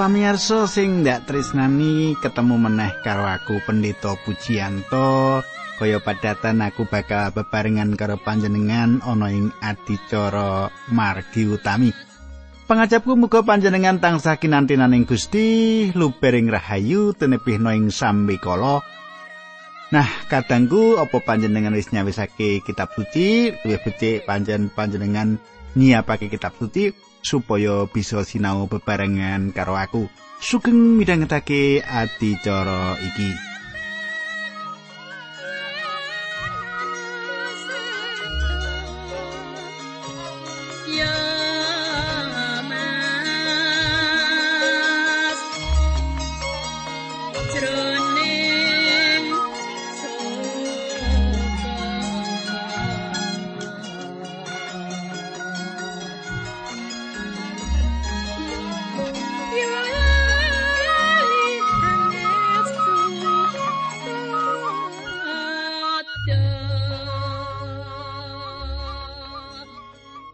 Pamirsa sing ndak tresnani ketemu meneh karo aku Pendeta Pujiyanto. Kaya padatan aku bakal bebarengan karo panjenengan ana ing adicara margi utami. Pangajapku muga panjenengan tansah kinantinaning Gusti, lubering rahayu tenepihna ing sambekala. Nah, kadangku apa panjenengan wis nyawisake kitab suci, luwih becik panjen panjenengan nyiapake kitab suci supaya bisa sinau bebarengan karo aku. Sugeng midhangetake adicara iki.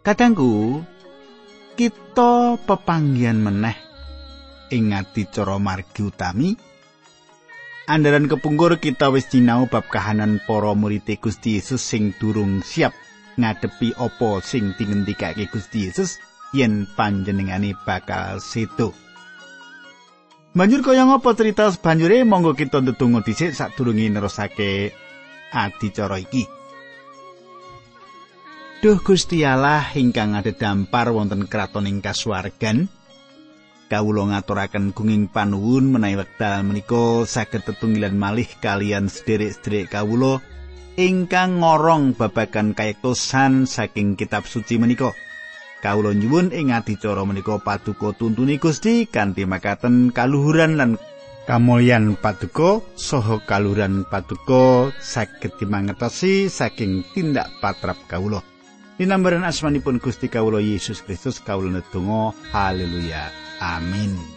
Kadangku kita pepanggian meneh ing adicara margi utami Andaran kepungkur kita wis sinau bab kahanan para murid Gusti Yesus sing durung siap ngadepi apa sing dingendikake Gusti Yesus yen panjenengane bakal sedo. Banjur kaya ngapa cerita banjure monggo kita ndedonga dhisik sadurunge nerusake adicara iki. Duh Gusti Allah ingkang dampar wonten kraton ing kasuwargan. Kawula ngaturaken gunging panuwun menawi wekdal menika saged tetunggilan malih kalian sederek-sederek kawula ingkang ngorong babagan kayektosan saking kitab suci menika. Kawula nyuwun ing adicara menika paduka tuntuni Gusti kanthi makaten kaluhuran lan kamulyan paduka saha kaluhuran paduka saged dimangetosi saking tindak patrap kawula. Dinambaran asmanipun Gusti Kawulo Yesus Kristus kawula nedonga. Haleluya. Amin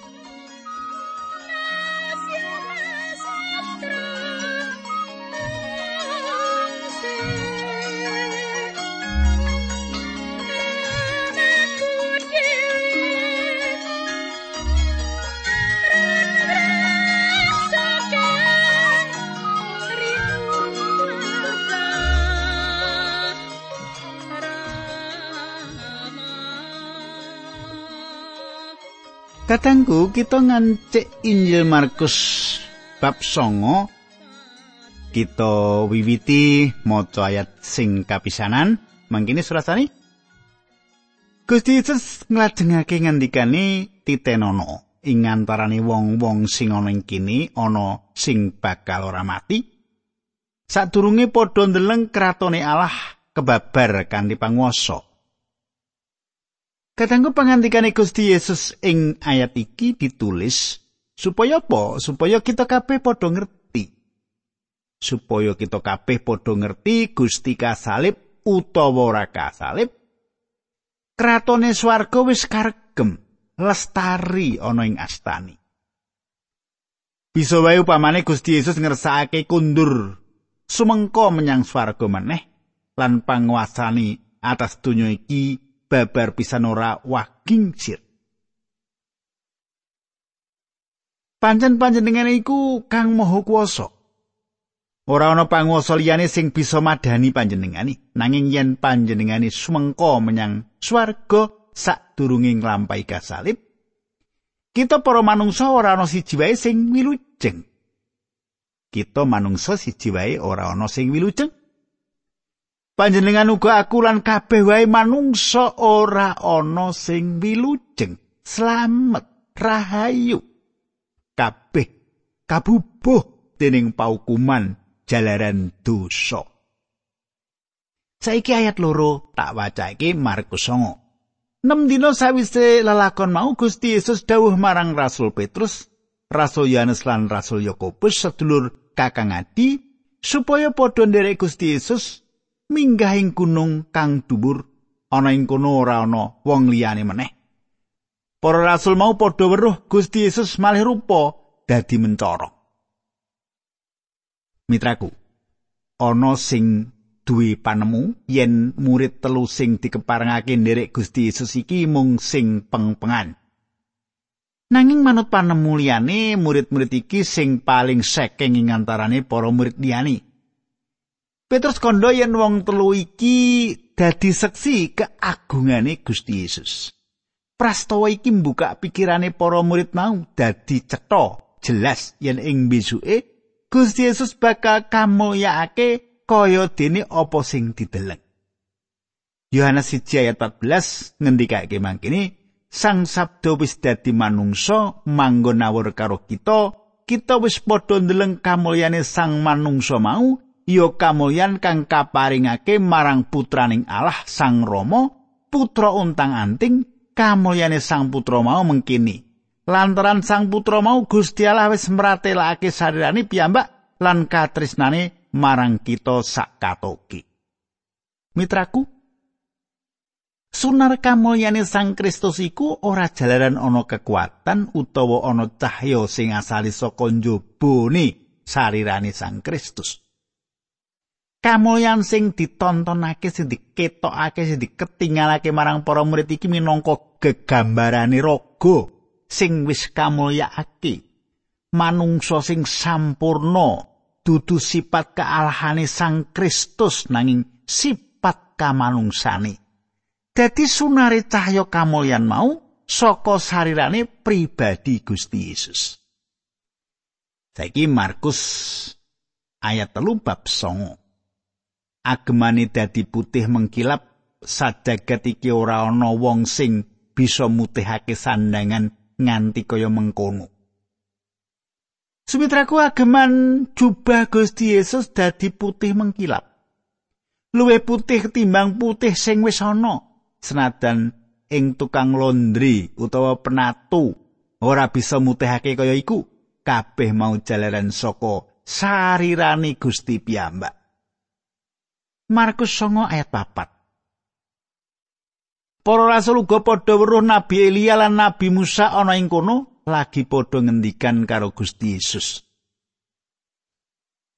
Katangku kita ngancik Injil Markus bab songo. Kita wiwiti maca ayat sing kapisanan. Mangkene surasane Gusti Yesus nglajengake ngandikane titenono. Ing antarane wong-wong sing ana ing kene ana sing bakal ora mati. Sadurunge padha ndeleng kratone Allah kebabar kanthi panguwasa Kadangku pangandikane Gusti Yesus ing ayat iki ditulis supaya apa? Supaya kita kabeh padha ngerti. Supaya kita kabeh padha ngerti Gusti kasalib utawa ora kasalib. Kratone swarga wis karegem, lestari ana ing astani. Bisa wae upamane Gusti Yesus ngersakake kundur sumengko menyang swarga maneh lan panguasani atas donya iki babar pisan ora waging sir. Pancen panjenengan iku Kang Maha Kuwasa. Ora ana panguwasa liyane sing bisa madani panjenengani, nanging yen panjenengani sumengko menyang swarga sadurunge nglampahi kasalib, kita para manungsa ora ana siji wae sing wilujeng. Kita manungsa siji wae ora ana sing wilujeng. Panjenengan uga aku lan kabeh wae manungsa ora ana sing wilujeng. Slamet rahayu. Kabeh kabubuh dening paukuman jalaran dosa. Saiki ayat loro tak wacake Markus 9 Nem dina sawise lelakon mau Gusti Yesus dawuh marang Rasul Petrus, Rasul Yohanes lan Rasul Yakobus sedulur kakang adi supaya padha nderek Gusti Yesus minggah ing gunung kang dhuwur ana ing kono ora ana wong liyane meneh. Para rasul mau padha weruh Gusti Yesus malih rupa dadi mencara. Mitraku, ana sing duwe panemu yen murid telu sing dikeparengake nderek Gusti Yesus iki mung sing pengpengan. Nanging manut panemu liyane murid-murid iki sing paling saking ing antarane para murid liyane. Petrus kandha yen wong telu iki dadi seksi keagungane Gusti Yesus. Prastawa iki mbuka pikirane para murid mau dadi cetha jelas yen ing besuke Gusti Yesus bakal kamulyakake kaya dene apa sing dideleng. Yohanes 1 ayat 14 ngendikake mangkene Sang Sabda wis dadi manungsa manggon awur karo kita, kita wis padha ndeleng kamulyane Sang Manungsa mau, ya kamulyan kang kaparingake marang putraning Allah Sang Rama, putra untang-anting, kamulyane Sang Putra mau mengkini. Lantaran Sang Putra mau Gusti Allah wis mratelake sarirane piyambak lan katresnane marang kita sak katoke. Mitraku, Sunar kamulyane Sang Kristus iku ora jalaran ana kekuatan utawa ana cahya sing asali saka njabane sarirane Sang Kristus. Kamulyan sing ditontonake sing diketokake sing diketingalake marang para murid iki minangka gegambarane raga sing wis kamulyakake. Manungsa sing sampurna dudu sifat kealahane Sang Kristus nanging sifat kamanungsane. dadi sunare cahya kamulyan mau saka sarirane pribadi Gusti Yesus. Saiki Markus ayat telu bab songo. Agemane dadi putih mengkilap sajagat iki ora ana wong sing bisa mutihake sandangan nganti kaya mengkono. Sumitraku ageman jubah Gusti Yesus dadi putih mengkilap. Luwih putih ketimbang putih sing wis ana. senadan ing tukang laundry utawa penatu ora bisa mutihake kaya iku kabeh mau jalaran saka sarirane Gusti piyambak Markus 9 ayat 4 Para rasul uga padha weruh Nabi Elia lan Nabi Musa ana ing kono lagi padha ngendikan karo Gusti Yesus.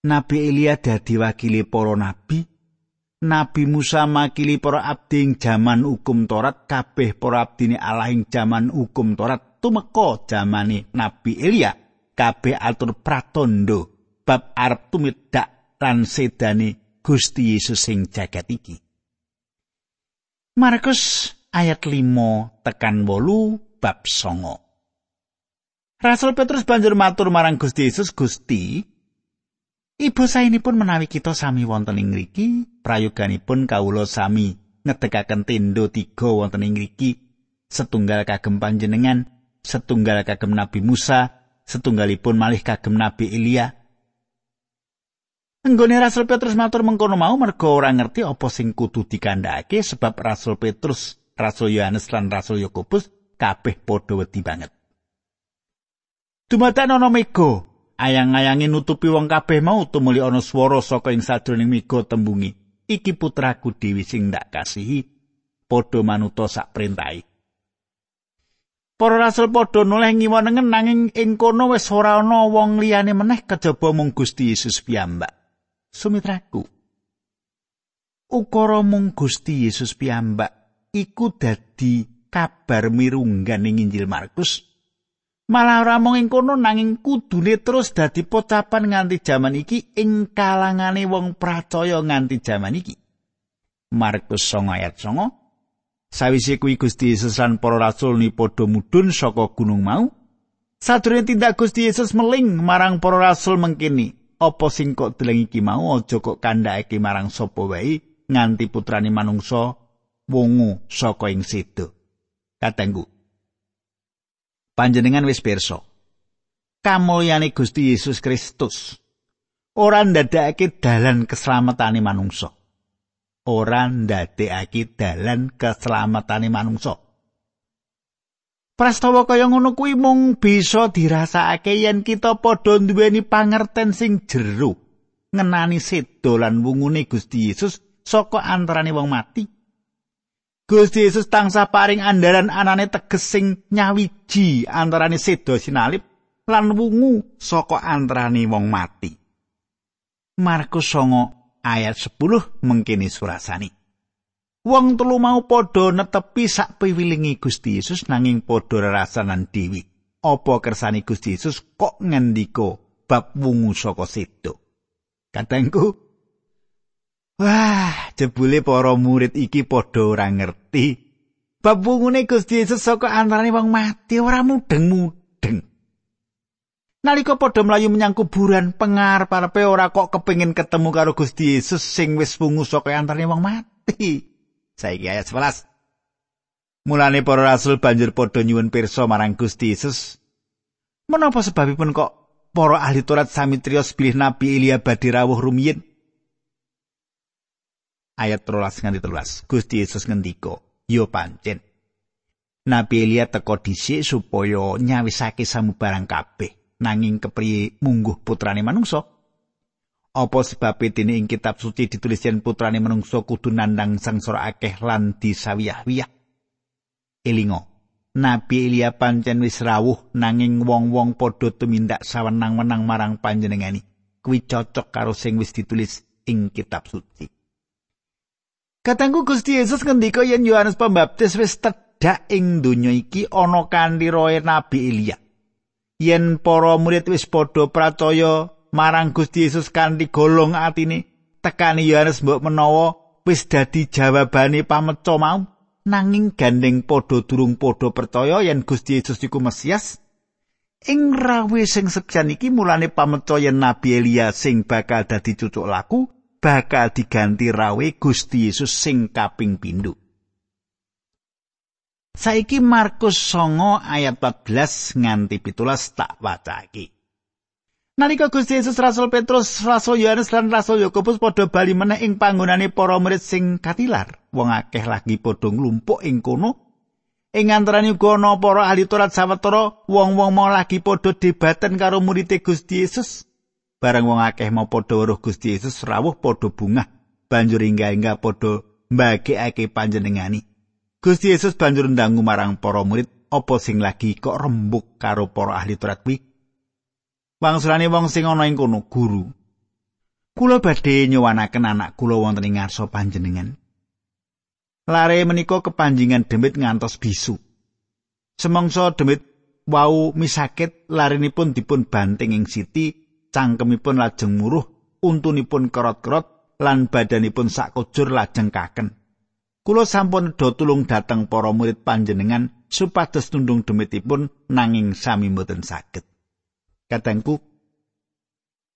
Nabi Elia dadi wakili para nabi. Nabi Musa makili para abdi ing jaman hukum Torat kabeh para abdine Allah ing jaman hukum Torat tumeka jamane Nabi Elia. Kabeh atur pratondo bab arep tumidak lan sedane Gusti Yesus sing jagat iki. Markus ayat 5 tekan 8 bab songo. Rasul Petrus banjur matur marang Gusti Yesus, Gusti, Ibu sainipun menawi kita sami wonten ing ngriki, prayoganipun kawula sami ngedekaken tendo tiga wonten ing ngriki, setunggal kagem panjenengan, setunggal kagem Nabi Musa, setunggalipun malih kagem Nabi Elia. Enggone Rasul Petrus matur mengkono mau merga ora ngerti apa sing kudu dikandhakake sebab Rasul Petrus, Rasul Yohanes lan Rasul Yakobus kabeh padha wedi banget. Dumadakan ana mega ayang-ayangi nutupi wong kabeh mau tumuli ana swara saka ing sadroning miga tembungi. Iki putraku dewi sing ndak kasihi padha manuta sak perintahe Para rasul padha noleh ngiwonengen nanging ing kono wis ora ana wong liyane meneh kejaba mung Gusti Yesus piyambak sumitraku ukara mung Gusti Yesus piyambak iku dadi kabar mirunggan ing Injil Markus Malah ora mung ing kono nanging kudune terus dadi pocapan nganti jaman iki ing kalangane wong percaya nganti jaman iki. Markus 9 ayat 9. Sawise kuwi Gusti Yesus lan para rasul ni padha mudhun saka gunung mau. Sadurunge tindak Gusti Yesus meling marang para rasul mengkini, apa sing kok deleng iki mau aja kok kandhake marang sapa wae nganti putrane manungsa wungu saka ing sedo. Katenggu, panjenengan wis pirsa. Kamulyane Gusti Yesus Kristus. Ora ndadekake dalan keslametane manungsa. Ora ndadekake dalan keslametane manungsa Prastawa kaya ngono kuwi mung bisa dirasakake yen kita padha duweni pangerten sing jero ngenani sedo lan wungune Gusti Yesus saka antarane wong mati. Gusti Yesus tansah paring andaran anane teges sing nyawiji antarane sedo sinalip lan wungu saka antarane wong mati. Markus 9 ayat 10 mengkini surasani. Wong telu mau padha netepi sak piwilingi Gusti Yesus nanging padha rasanan dewi. apa kersane Gusti Yesus kok ngendika bab wungu saka sedo. Katengku Wah, jebule para murid iki padha ora ngerti. Bab wungune Gusti Yesus saka antarane wong mati ora mudeng-mudeng. Nalika padha mlayu menyang kuburan, pengarep-arepe ora kok kepengin ketemu karo Gusti Yesus sing wis wungu saka antarane wong mati. Saiki ayat 11. Mulane para rasul banjur padha nyuwun pirsa marang Gusti Yesus. Menapa sebabipun kok para ahli Taurat sami triyos bilih Nabi Elia badhe rawuh rumiyin? Ayat 13 nganti 13. Gusti Yesus ngendika, "Yo pancen Nabi Elia teka dhisik supaya nyawisake samubarang kabeh, nanging kepriye mungguh putrane manungsa?" Apa sebabe dene ing kitab suci ditulis yen putrane manungsa kudu nandang sangsara akeh lan disawiyah-wiyah? elinga. Nabi Elia pancen wis rawuh nanging wong-wong padha tumindak sawenang-wenang marang panjenengani. Kuwi cocok karo sing wis ditulis ing kitab suci. Katanggu Gusti Yesus ngendika yen Yohanes Pembaptis wis tedhak ing donya iki ana kanthi roe Nabi Elia. Yen para murid wis padha percaya marang Gusti Yesus kanthi golong atine tekani Yohanes mbok menawa wis dadi jawabane pameco mau nanging gandeng padha durung padha percaya yen Gusti Yesus iku Mesias ing rawe sing sepisan iki mulane pameco yen Nabi Elia sing bakal dadi cucuk laku bakal diganti rawe Gusti Yesus sing kaping pindho Saiki Markus 9 ayat 14 nganti 17 tak wacake. Nalika Gusti Yesus Rasul Petrus, Rasul Yohanes lan Rasul Yakobus padha bali meneh ing panggonane para murid sing katilar, wong akeh lagi padha nglumpuk ing kono. Ing antarané uga ana para ahli Taurat sawetara wong-wong mau lagi padha debaten karo murid Gusti Yesus. Bareng wong akeh mau padha weruh Gusti Yesus rawuh padha bungah, banjur ingga-ingga padha mbagekake panjenengani. Gusti Yesus banjur ndangu marang para murid apa sing lagi kok rembuk karo para ahli Taurat kuwi. Wangsulane wong sing ana ing kono guru. Kula badhe nyowanaken anak kula wonten ing ngarsa panjenengan. Lare menika kepanjingan demit ngantos bisu. Semangsa demit wau misakit larinipun dipun banting ing siti cangkemipun lajeng muruh untunipun kerot-kerot lan badanipun sakujur lajeng kaken. Kula sampun do tulung dateng para murid panjenengan supados tundung demitipun nanging sami mboten saged Katengku.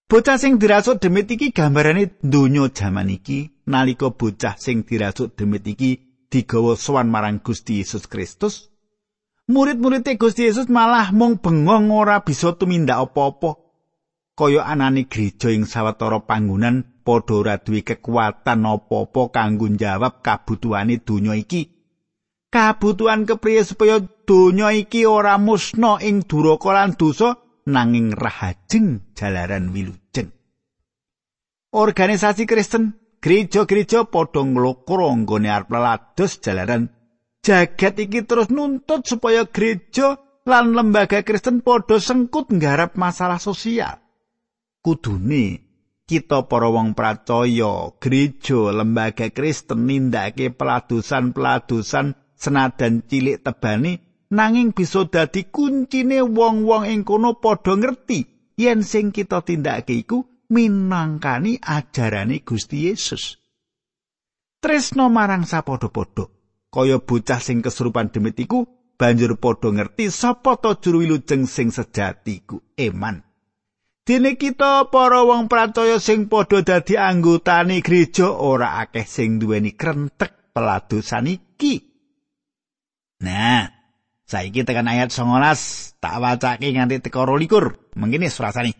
Bocah sing dirasuk demit iki gambarane donya jaman iki. Nalika bocah sing dirasuk demit iki digawa sowan marang Gusti Yesus Kristus murid-murid Gusti Yesus malah mung bengong ora bisa tumindak apa-apa. Kaya anane gereja ing sawetara panggonan padha ora duwe kekuatan apa-apa kanggo jawab kabutuhane donya iki. Kabutuhan kepriye supaya donya iki ora musna ing duraka lan dosa nanging rahajeng jalaran wilujeng. Organisasi Kristen, gereja-gereja padha nglokro nggone arep lados jalaran jagat iki terus nuntut supaya gereja lan lembaga Kristen padha sengkut nggarap masalah sosial. Kudune kita para wong pracaya gereja lembaga Kristen nindakake peladusan-peladusan senadan cilik tebani nanging bisa dadi kuncine wong-wong ing kono padha ngerti yen sing kita tindakake iku minangkani ajarane Gusti Yesus. Tresno marang sapadha-padha kaya bocah sing kesurupan demit iku banjur padha ngerti sapa to juru wilujeng sing sejati iku eman. Dene kita para wong percaya sing padha dadi anggotane gereja ora akeh sing duweni krentek peladosan iki. Nah, Saiki tekan ayat 19 tak wacake nganti teka 22. Mengkene surasane.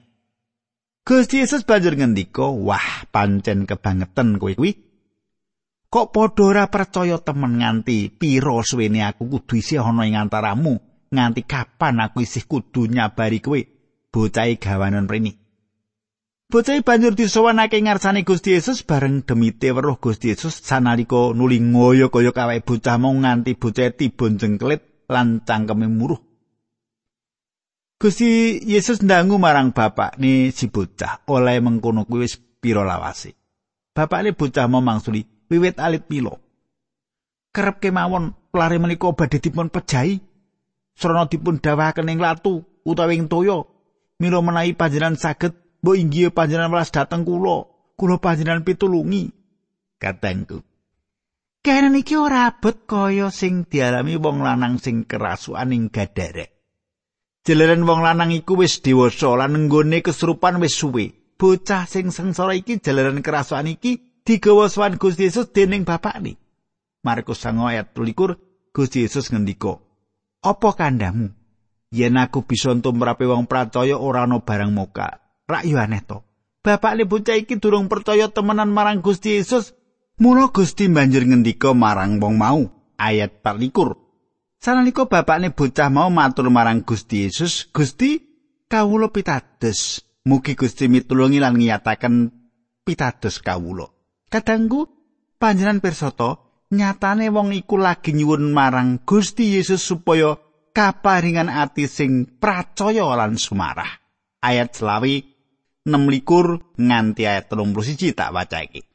Gusti Yesus banjur ngendika, "Wah, pancen kebangetan kowe kuwi. Kok padha ora percaya temen nganti pira suwene aku kudu isih ana ing antaramu? Nganti kapan aku isih kudu nyabari kowe? Bocah gawanan rene." Bocah banjur disowanake ngarsane Gusti Yesus bareng demite weruh Gusti Yesus sanalika nuli ngoyo-koyo kawake bocah mau nganti bocah tiba jengklit lan cangkeme muruh. Gusti Yesus ndangu marang bapak ni si bocah oleh mengkono kuwi wis pira lawase. Bapak ni bocah mau mangsuli wiwit alit pilo. Kerep kemawon lare menika badhe dipun pejahi. srana dipun dawuhaken ing latu utawi ing toya mila menawi panjenengan saged mbok inggih panjenengan welas dhateng kula kula panjenengan pitulungi katengku Kenen iki ora abot kaya sing dialami wong lanang sing kerasukan ing gadare. Jeleran wong lanang iku wis dewasa lan nggone kesurupan wis suwe. Bocah sing sengsara iki jeleran kerasukan iki digawa sowan Gusti Yesus dening bapakne. Markus 9 ayat 23 Gusti Yesus ngendika, "Apa kandamu? Yen aku bisa tumrape wong percaya ora ana barang moka." Rak yo aneh to. Bapakne bocah iki durung percaya temenan marang Gusti Yesus Mula Gusti banjur ngendika marang wong mau ayat 24. Sanalika bapakne bocah mau matur marang Gusti Yesus, "Gusti, kawula pitados. Mugi Gusti mitulungi lan ngiyataken pitados kawula." Kadangku panjenengan pirsa nyatane wong iku lagi nyuwun marang Gusti Yesus supaya kaparingan ati sing pracaya lan sumarah. Ayat selawi 6 nganti ayat 31 tak waca iki.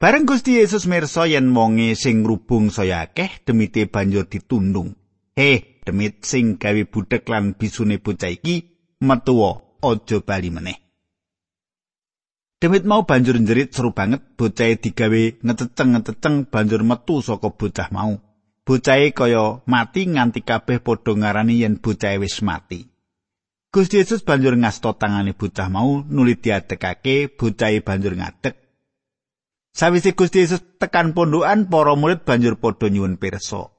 Bareng Gusti Yesus mirsa yen wonge sing rubung saya akeh demite banjur ditundung. He, demit sing gawe budhek lan bisune bocah iki metuwa aja bali meneh. Demit mau banjur njerit seru banget bocah digawe ngececeng-ngececeng banjur metu saka bocah mau. Bocahe kaya mati nganti kabeh padha ngarani yen bocah wis mati. Gusti Yesus banjur ngasto tangane bocah mau nuli diadekake bocahe banjur ngadek Sawise Gusti Yesus tekan pondokan, para murid banjur padha nyuwun pirsa.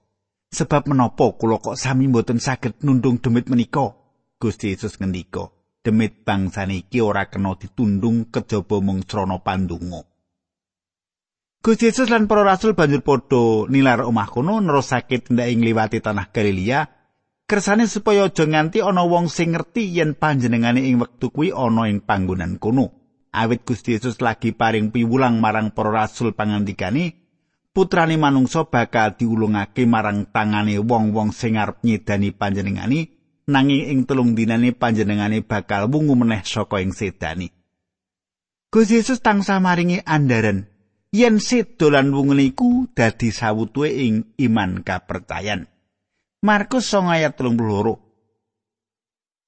Sebab menapa kula kok sami mboten saged nundung demit menika? Gusti Yesus ngendika, demit bangsane iki ora kena ditundung kejaba mung srana pandonga. Gusti Yesus lan para rasul banjur padha nilar omah kono nerusake tindak ing liwati tanah Galilea. Kersane supaya aja nganti ana wong sing ngerti yen panjenengane ing wektu kuwi ana ing panggonan kono. Awit Gusti Yesus lagi paring piwulang marang para rasul pangandikane putrane manungsa bakal diulungake marang tangane wong-wong sing arep nyedani panjenengani nanging ing telung dinane panjenengane bakal wungu meneh saka ing sedani Gusti Yesus tansah maringi andaran yen sedolan wungune iku dadi sawutuhe ing iman kapercayan. Markus 9 ayat 32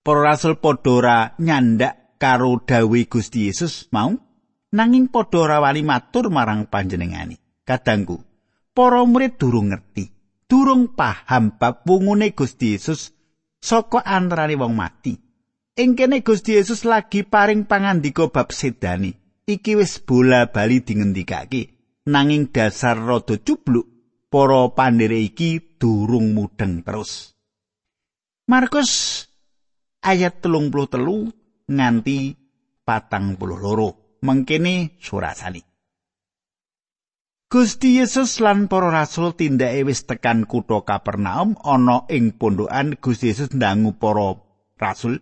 Para rasul padha ora nyandak karo dawuh Gusti Yesus mau nanging padha ora wani matur marang panjenengani. Kadangku, para murid durung ngerti, durung paham bab wungune Gusti Yesus saka antarané wong mati. Ing kene Gusti Yesus lagi paring pangandika bab sedani. Iki wis bola bali dingendikake. Nanging dasar rada cubluk, para pandhere iki durung mudeng terus. Markus ayat telung puluh telu nganti patang puluh loro. Mengkene surasani Gusti Yesus lan para rasul tindake wis tekan kutha Kapernaum ana ing pondokan Gusti Yesus ndangu para rasul.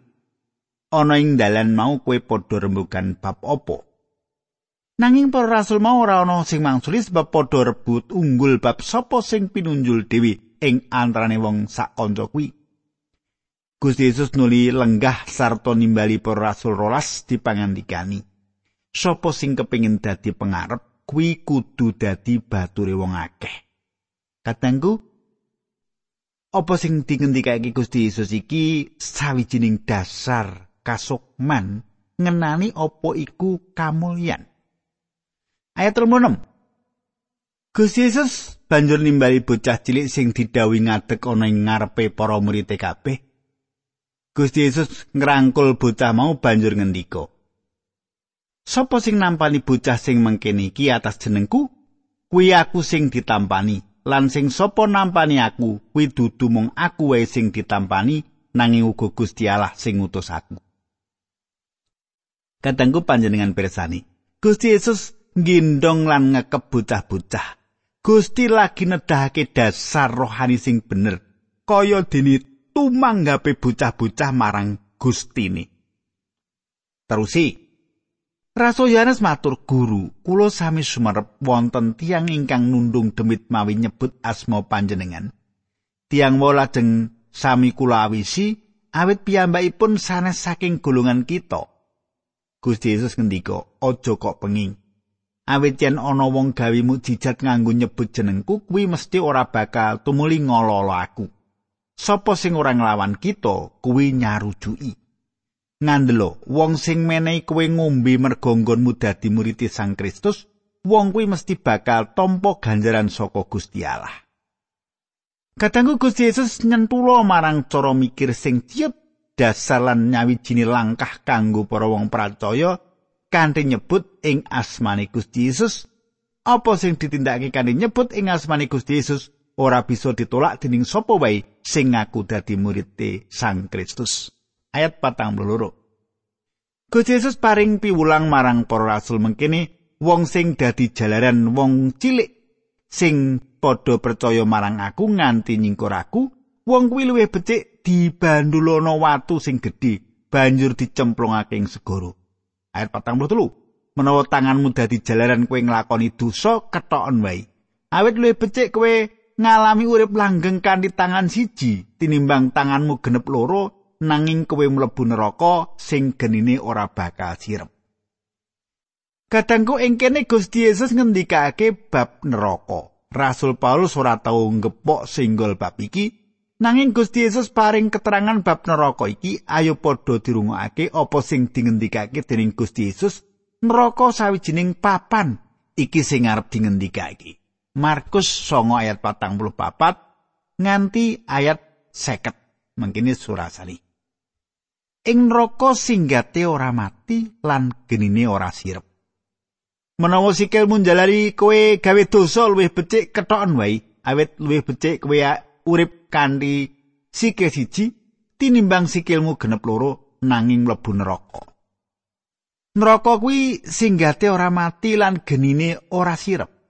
Ana ing dalan mau kue padha rembugan bab opo nanging para rasul mau ora ana sing mangsuli sebab padha rebut unggul bab sapa sing pinunjul dewi ing antarane wong sak kanca kuwi Gusti Yesus nuli lenggah sarta nimbali para rasul rolas dipangandikani. Sopo sing kepingin dadi pengarep, kuwi kudu dadi bature wong akeh. Katengku, apa sing dingendikake Gusti Yesus iki sawijining dasar kasukman ngenani apa iku kamulyan. Ayat 36. Gusti Yesus banjur nimbali bocah cilik sing didhawuhi ngadeg ana ing ngarepe para murid kabeh. Gusti Yesus ngrangkul bocah mau banjur ngendika. Sopo sing nampani bocah sing mengkene iki atas jenengku? Kuwi aku sing ditampani. Lan sing sapa nampani aku, kuwi dudu mung aku wae sing ditampani, nanging uga Gusti Allah sing ngutus aku. Kadangku panjenengan pirsani, Gusti Yesus nggendong lan ngekep bocah-bocah. Gusti lagi nedahake dasar rohani sing bener, kaya dene tumanggape bocah-bocah marang Gustine. Terusi Rasul Yohanes matur guru, kula sami sumerep wonten tiang ingkang nundung demit mawi nyebut asma panjenengan. Tiang wala jeng sami kula awisi, awit piyambakipun sanes saking golongan kita. Gusti Yesus ngendika, "Aja kok penging. Awit yen ana wong gawe mukjizat nganggo nyebut jenengku, kuwi mesti ora bakal tumuli ngololo aku." Sapa sing ora nglawan kita kuwi nyarujuki. Ngandelo wong sing menehi kowe ngombe mergo nggonmu dadi murid Sang Kristus wong kuwi mesti bakal tampa ganjaran saka Gusti Allah. Kadangku Gusti Yesus nyentulo marang cara mikir sing ciut dasar lan nyawijine langkah kanggo para wong percaya kanthi nyebut ing asmane Gusti Yesus. Apa sing ditindakake kanthi nyebut ing asmane Gusti Yesus ora bisa ditolak dening sapa wae sing ngaku dadi murid Sang Kristus. Ayat patang loro. Gusti Yesus paring piwulang marang para rasul mengkene wong sing dadi jalaran wong cilik sing padha percaya marang aku nganti nyingkur aku wong kuwi luwih becik dibandulono watu sing gedhe banjur dicemplungake ing segara. Ayat 43. Menawa tanganmu dadi jalaran kowe nglakoni dosa ketokon wae. Awit luwih becik kowe ngalami urip langgeng kanthi tangan siji tinimbang tanganmu genep loro nanging kowe mlebu neraka sing genine ora bakal sirep. Kadangku ing kene Gusti Yesus ngendikake bab neraka. Rasul Paulus ora tau ngepok singgol bab iki nanging Gusti Yesus paring keterangan bab neraka iki ayo padha dirungokake apa sing dingendikake dening Gusti Yesus neraka sawijining papan iki sing arep dingendikake. Markus 9 ayat 44 nganti ayat 50 mangkene surasani. Ing neraka singgate ora mati lan genine ora sirep. Menawa sikil munjalari kowe gawe dosa luwih becik ketokan wae, awet luwih becik kowe urip kanthi sikil siji tinimbang sikilmu genep loro nanging mlebu neraka. Neraka kuwi singgate ora mati lan genine ora sirep.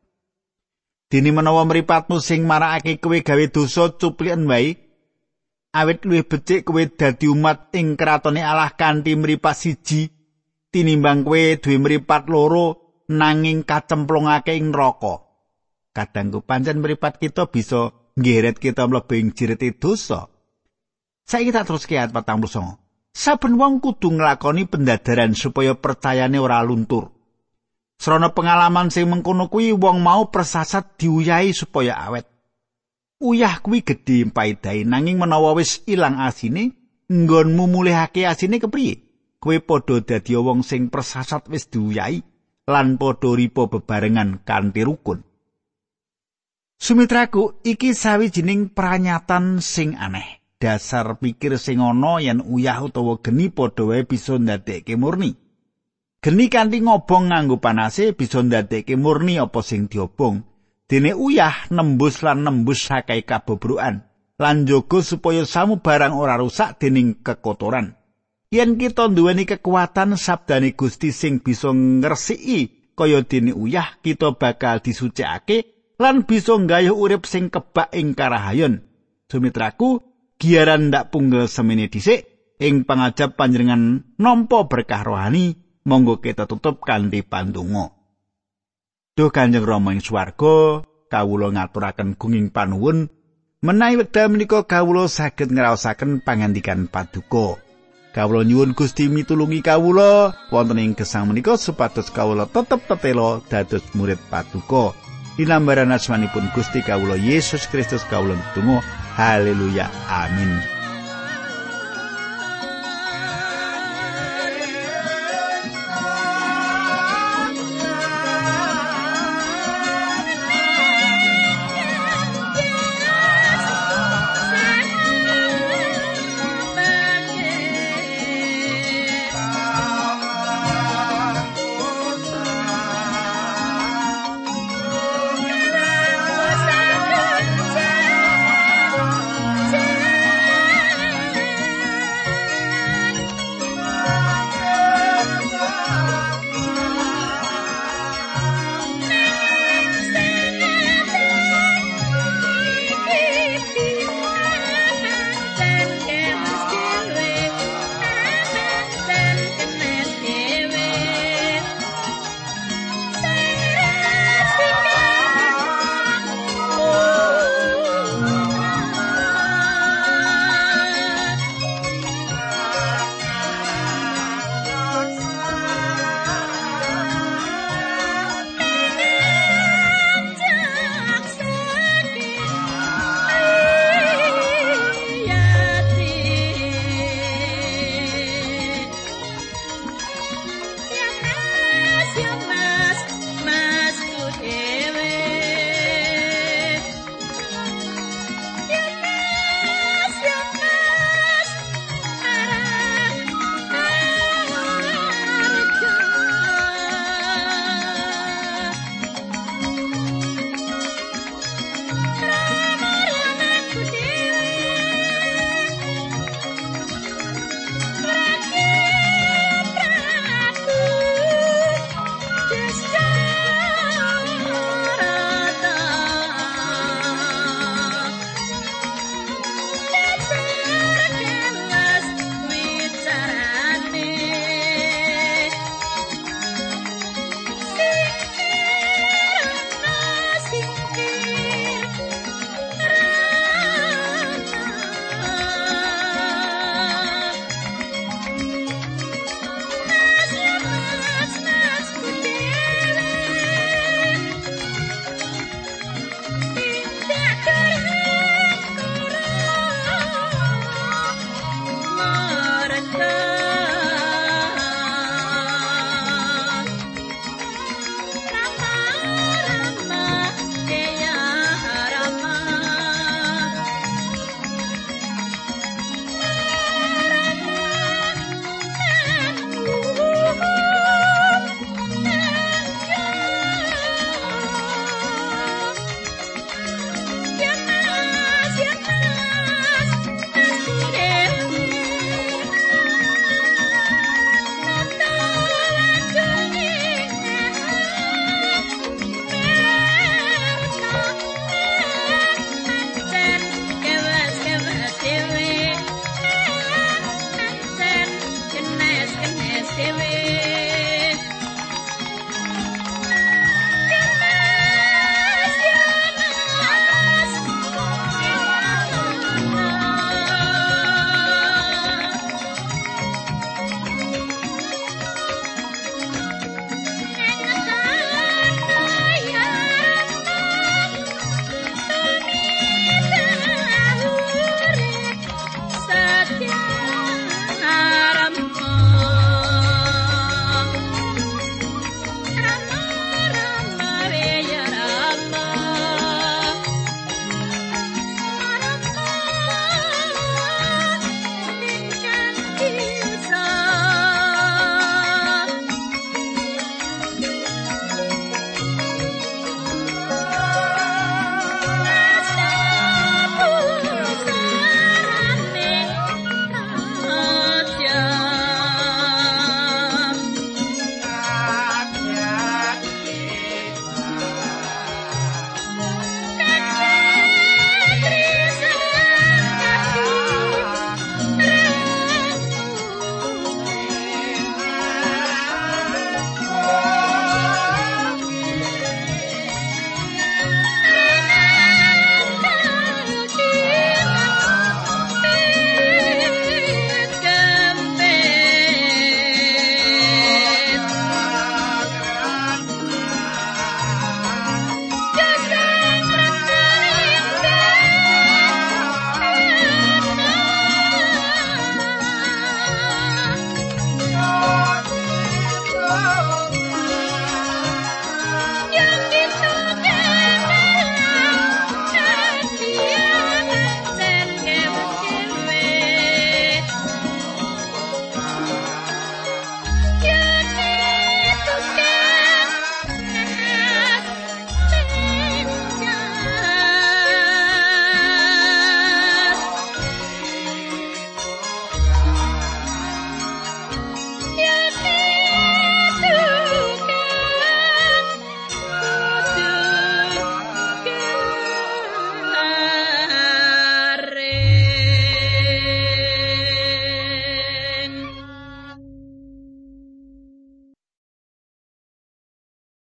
Dene menawa mripatmu sing marakake kowe gawe dosa cuplikan wae, awit luwih becik kowe dadi umat ing kratone Allah kanthi mripat siji tinimbang kowe duwe mripat loro nanging kacemplungake ing neraka. Kadangku pancen mripat kita bisa nggeret kita mlebu ing jirete dosa. Saiki tak terus ayat 49. Saben wong kudu nglakoni pendadaran supaya percayane ora luntur. Srana pengalaman sing mengkono kuwi wong mau persasat diuyahi supaya awet. Uyah kuwi gedhe paedahe nanging menawa wis ilang asine, nggonmu mulihake asine kepriye? Kowe padha dadi wong sing persasat wis diuyahi lan padha ripo bebarengan kanthi rukun. Sumitraku, iki sawijining pranyatan sing aneh. Dasar pikir sing ana yen uyah utawa geni padha wae bisa ndadekke murni. Geni kanthi ngobong nganggo panase bisa ndadekke murni apa sing diobong. Dene uyah nembus lan nembus sakai kabobrokan lan jaga supaya samu barang ora rusak dening kekotoran. Yen kita nduweni kekuatan sabdane Gusti sing bisa ngresiki kaya dene uyah, kita bakal disucikake lan bisa nggayuh urip sing kebak ing karahayon. Sumitraku, giaran ndak punggel semene dhisik ing pangajab panjenengan nampa berkah rohani monggo kita tutup kanthi pandonga. Duh Kanjeng Rama ing swarga, kawula ngaturaken gunging panuwun menawi wekdal menika kawula saged ngraosaken pangandikan paduka. Kawula nyuwun Gusti mitulungi kawula wonten ing gesang menika supados kawula tetep tetelo dados murid paduka. Dinambaran asmanipun Gusti kawula Yesus Kristus kawula tunggu. Haleluya. Amin.